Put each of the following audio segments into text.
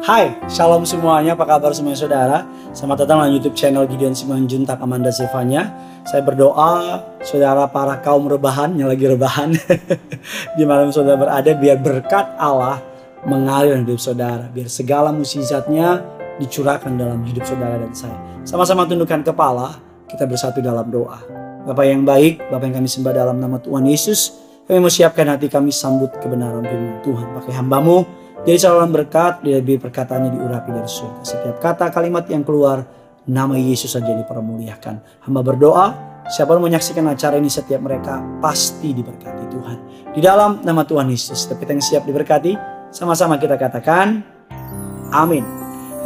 Hai, shalom semuanya, apa kabar semuanya saudara? Selamat datang di YouTube channel Gideon Simanjuntak Amanda Zevanya. Saya berdoa saudara para kaum rebahan yang lagi rebahan di malam saudara berada biar berkat Allah mengalir hidup saudara, biar segala musizatnya dicurahkan dalam hidup saudara dan saya. Sama-sama tundukkan kepala, kita bersatu dalam doa. Bapak yang baik, Bapak yang kami sembah dalam nama Tuhan Yesus, kami mau siapkan hati kami sambut kebenaran firman Tuhan. Pakai hambamu, jadi saluran berkat, lebih perkataannya diurapi dari surga. Setiap kata kalimat yang keluar, nama Yesus saja dipermuliakan. Hamba berdoa, siapa yang menyaksikan acara ini setiap mereka pasti diberkati Tuhan. Di dalam nama Tuhan Yesus, tapi yang siap diberkati, sama-sama kita katakan, amin.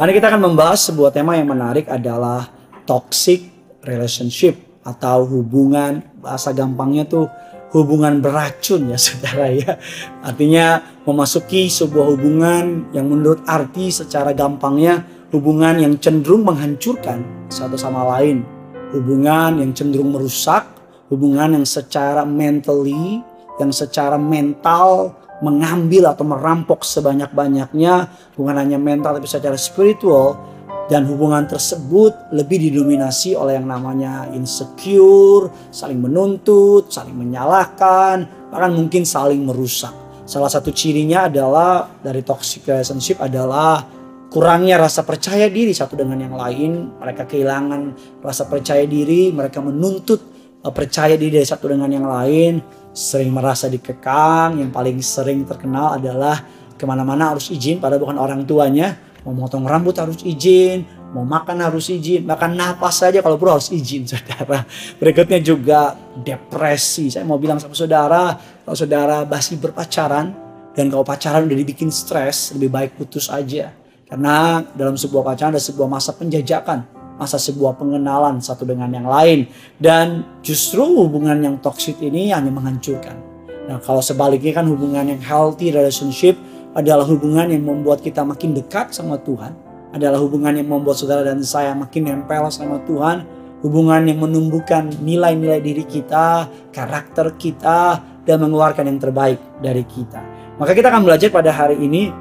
Hari kita akan membahas sebuah tema yang menarik adalah toxic relationship atau hubungan bahasa gampangnya tuh hubungan beracun ya saudara ya. Artinya memasuki sebuah hubungan yang menurut arti secara gampangnya hubungan yang cenderung menghancurkan satu sama lain. Hubungan yang cenderung merusak, hubungan yang secara mentally, yang secara mental mengambil atau merampok sebanyak-banyaknya bukan hanya mental tapi secara spiritual dan hubungan tersebut lebih didominasi oleh yang namanya insecure, saling menuntut, saling menyalahkan, bahkan mungkin saling merusak. Salah satu cirinya adalah dari toxic relationship adalah kurangnya rasa percaya diri satu dengan yang lain. Mereka kehilangan rasa percaya diri, mereka menuntut eh, percaya diri dari satu dengan yang lain, sering merasa dikekang. Yang paling sering terkenal adalah ke mana-mana harus izin pada bukan orang tuanya Mau motong rambut harus izin, mau makan harus izin, bahkan napas saja kalau perlu harus izin saudara. Berikutnya juga depresi. Saya mau bilang sama saudara, kalau saudara masih berpacaran dan kalau pacaran udah dibikin stres, lebih baik putus aja. Karena dalam sebuah pacaran ada sebuah masa penjajakan, masa sebuah pengenalan satu dengan yang lain. Dan justru hubungan yang toksik ini hanya menghancurkan. Nah kalau sebaliknya kan hubungan yang healthy relationship adalah hubungan yang membuat kita makin dekat sama Tuhan, adalah hubungan yang membuat saudara dan saya makin nempel sama Tuhan, hubungan yang menumbuhkan nilai-nilai diri kita, karakter kita, dan mengeluarkan yang terbaik dari kita. Maka kita akan belajar pada hari ini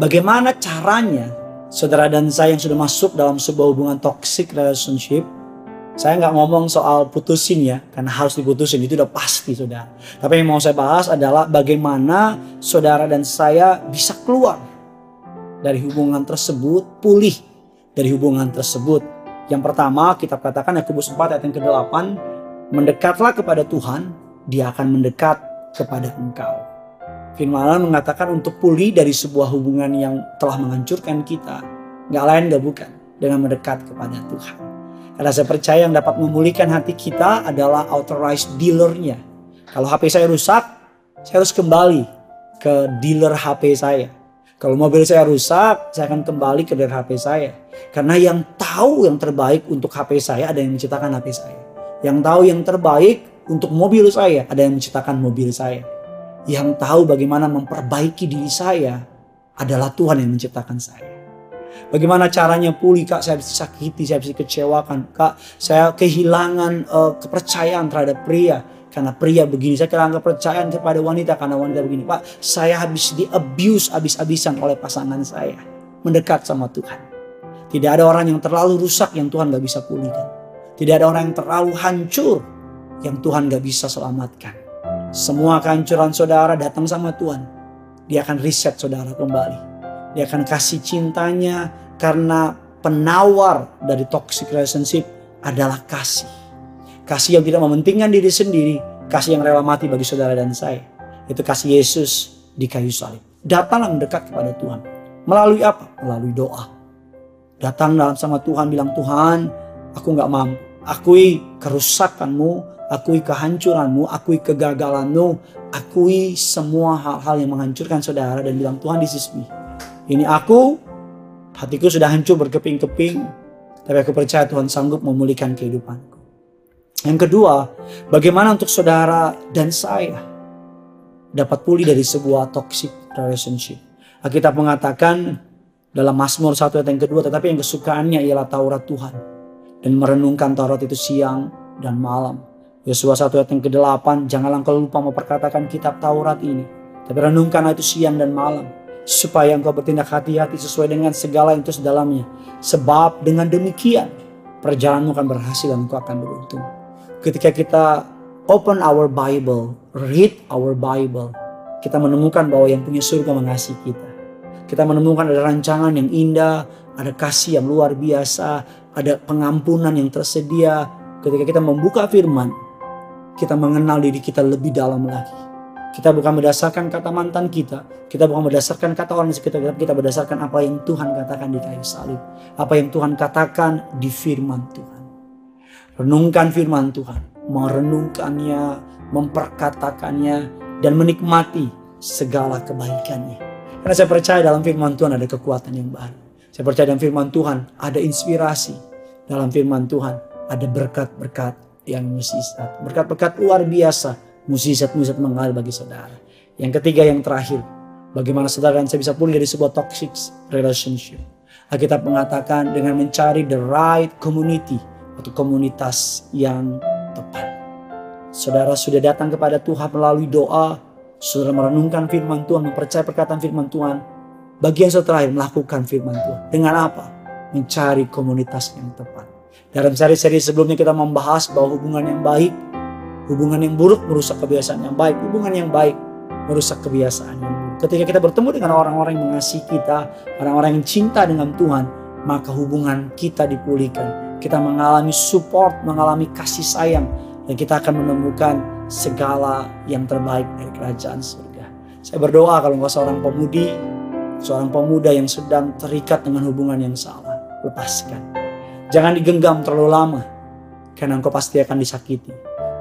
bagaimana caranya saudara dan saya yang sudah masuk dalam sebuah hubungan toxic relationship saya nggak ngomong soal putusin ya, karena harus diputusin itu udah pasti saudara. Tapi yang mau saya bahas adalah bagaimana saudara dan saya bisa keluar dari hubungan tersebut, pulih dari hubungan tersebut. Yang pertama kita katakan Yakobus 4 ayat yang ke-8, mendekatlah kepada Tuhan, dia akan mendekat kepada engkau. Firman Allah mengatakan untuk pulih dari sebuah hubungan yang telah menghancurkan kita, nggak lain nggak bukan dengan mendekat kepada Tuhan. Saya percaya yang dapat memulihkan hati kita adalah authorized dealernya. Kalau HP saya rusak, saya harus kembali ke dealer HP saya. Kalau mobil saya rusak, saya akan kembali ke dealer HP saya. Karena yang tahu yang terbaik untuk HP saya ada yang menciptakan HP saya. Yang tahu yang terbaik untuk mobil saya ada yang menciptakan mobil saya. Yang tahu bagaimana memperbaiki diri saya adalah Tuhan yang menciptakan saya. Bagaimana caranya pulih kak? Saya disakiti, saya bisa kecewakan. Kak, saya kehilangan uh, kepercayaan terhadap pria. Karena pria begini, saya kehilangan kepercayaan kepada wanita karena wanita begini. Pak, saya habis di abuse habis-habisan oleh pasangan saya. Mendekat sama Tuhan. Tidak ada orang yang terlalu rusak yang Tuhan gak bisa pulihkan. Tidak ada orang yang terlalu hancur yang Tuhan gak bisa selamatkan. Semua kehancuran saudara datang sama Tuhan. Dia akan reset saudara kembali. Dia akan kasih cintanya karena penawar dari toxic relationship adalah kasih. Kasih yang tidak mementingkan diri sendiri, kasih yang rela mati bagi saudara dan saya. Itu kasih Yesus di kayu salib. Datanglah mendekat kepada Tuhan. Melalui apa? Melalui doa. Datang dalam sama Tuhan bilang, Tuhan aku nggak mampu. Akui kerusakanmu, akui kehancuranmu, akui kegagalanmu, akui semua hal-hal yang menghancurkan saudara dan bilang Tuhan this is. Ini aku, hatiku sudah hancur berkeping-keping, tapi aku percaya Tuhan sanggup memulihkan kehidupanku. Yang kedua, bagaimana untuk saudara dan saya dapat pulih dari sebuah toxic relationship. Alkitab mengatakan dalam Mazmur 1 ayat yang kedua, tetapi yang kesukaannya ialah Taurat Tuhan. Dan merenungkan Taurat itu siang dan malam. Yosua 1 ayat yang ke-8, janganlah engkau lupa memperkatakan kitab Taurat ini Tapi renungkan itu siang dan malam. Supaya engkau bertindak hati-hati sesuai dengan segala yang terus dalamnya. Sebab dengan demikian perjalananmu akan berhasil dan engkau akan beruntung. Ketika kita open our Bible, read our Bible, kita menemukan bahwa yang punya surga mengasihi kita. Kita menemukan ada rancangan yang indah, ada kasih yang luar biasa, ada pengampunan yang tersedia. Ketika kita membuka firman, kita mengenal diri kita lebih dalam lagi. Kita bukan berdasarkan kata mantan kita. Kita bukan berdasarkan kata orang di sekitar kita. Kita berdasarkan apa yang Tuhan katakan di kayu salib. Apa yang Tuhan katakan di firman Tuhan. Renungkan firman Tuhan. Merenungkannya, memperkatakannya, dan menikmati segala kebaikannya. Karena saya percaya dalam firman Tuhan ada kekuatan yang baru. Saya percaya dalam firman Tuhan ada inspirasi. Dalam firman Tuhan ada berkat-berkat yang mukjizat. Berkat-berkat luar biasa musisat-musisat mengalir bagi saudara. Yang ketiga yang terakhir, bagaimana saudara dan saya bisa pulih dari sebuah toxic relationship. Alkitab mengatakan dengan mencari the right community atau komunitas yang tepat. Saudara sudah datang kepada Tuhan melalui doa, saudara merenungkan firman Tuhan, mempercayai perkataan firman Tuhan. Bagian setelah melakukan firman Tuhan. Dengan apa? Mencari komunitas yang tepat. Dalam seri-seri sebelumnya kita membahas bahwa hubungan yang baik Hubungan yang buruk merusak kebiasaan yang baik. Hubungan yang baik merusak kebiasaan yang buruk. Ketika kita bertemu dengan orang-orang yang mengasihi kita, orang-orang yang cinta dengan Tuhan, maka hubungan kita dipulihkan. Kita mengalami support, mengalami kasih sayang, dan kita akan menemukan segala yang terbaik dari kerajaan surga. Saya berdoa kalau engkau seorang pemudi, seorang pemuda yang sedang terikat dengan hubungan yang salah, lepaskan. Jangan digenggam terlalu lama, karena engkau pasti akan disakiti.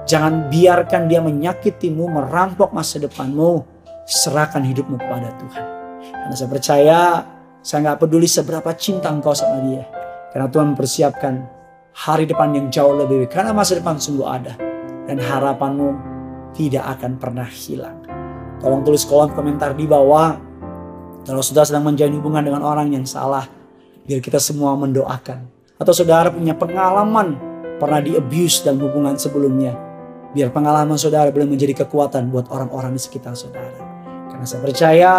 Jangan biarkan dia menyakitimu, merampok masa depanmu. Serahkan hidupmu kepada Tuhan. Karena saya percaya, saya nggak peduli seberapa cinta engkau sama dia. Karena Tuhan mempersiapkan hari depan yang jauh lebih baik. Karena masa depan sungguh ada. Dan harapanmu tidak akan pernah hilang. Tolong tulis kolom komentar di bawah. Kalau sudah sedang menjalin hubungan dengan orang yang salah. Biar kita semua mendoakan. Atau saudara punya pengalaman pernah di abuse dalam hubungan sebelumnya Biar pengalaman saudara boleh menjadi kekuatan buat orang-orang di sekitar saudara. Karena saya percaya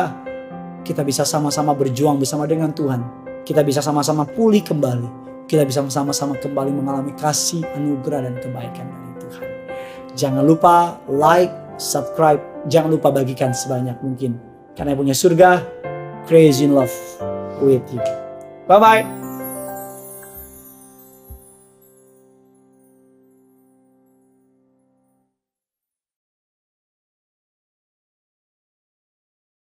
kita bisa sama-sama berjuang bersama dengan Tuhan. Kita bisa sama-sama pulih kembali. Kita bisa sama-sama kembali mengalami kasih, anugerah, dan kebaikan dari Tuhan. Jangan lupa like, subscribe. Jangan lupa bagikan sebanyak mungkin. Karena punya surga, crazy in love with you. Bye-bye.